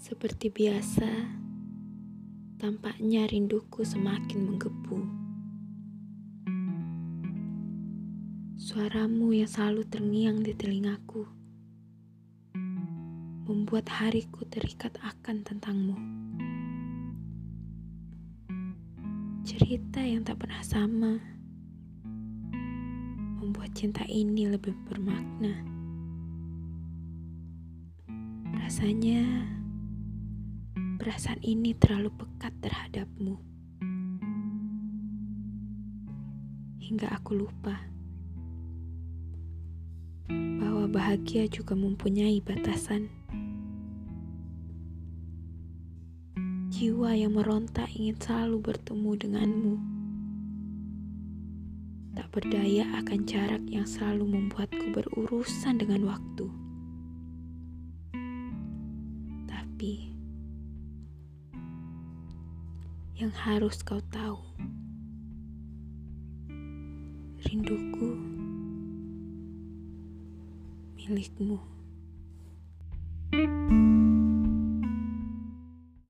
Seperti biasa, tampaknya rinduku semakin menggebu. Suaramu yang selalu terngiang di telingaku membuat hariku terikat akan tentangmu. Cerita yang tak pernah sama membuat cinta ini lebih bermakna. Rasanya perasaan ini terlalu pekat terhadapmu. Hingga aku lupa bahwa bahagia juga mempunyai batasan. Jiwa yang meronta ingin selalu bertemu denganmu. Tak berdaya akan jarak yang selalu membuatku berurusan dengan waktu. Tapi yang harus kau tahu, rinduku milikmu.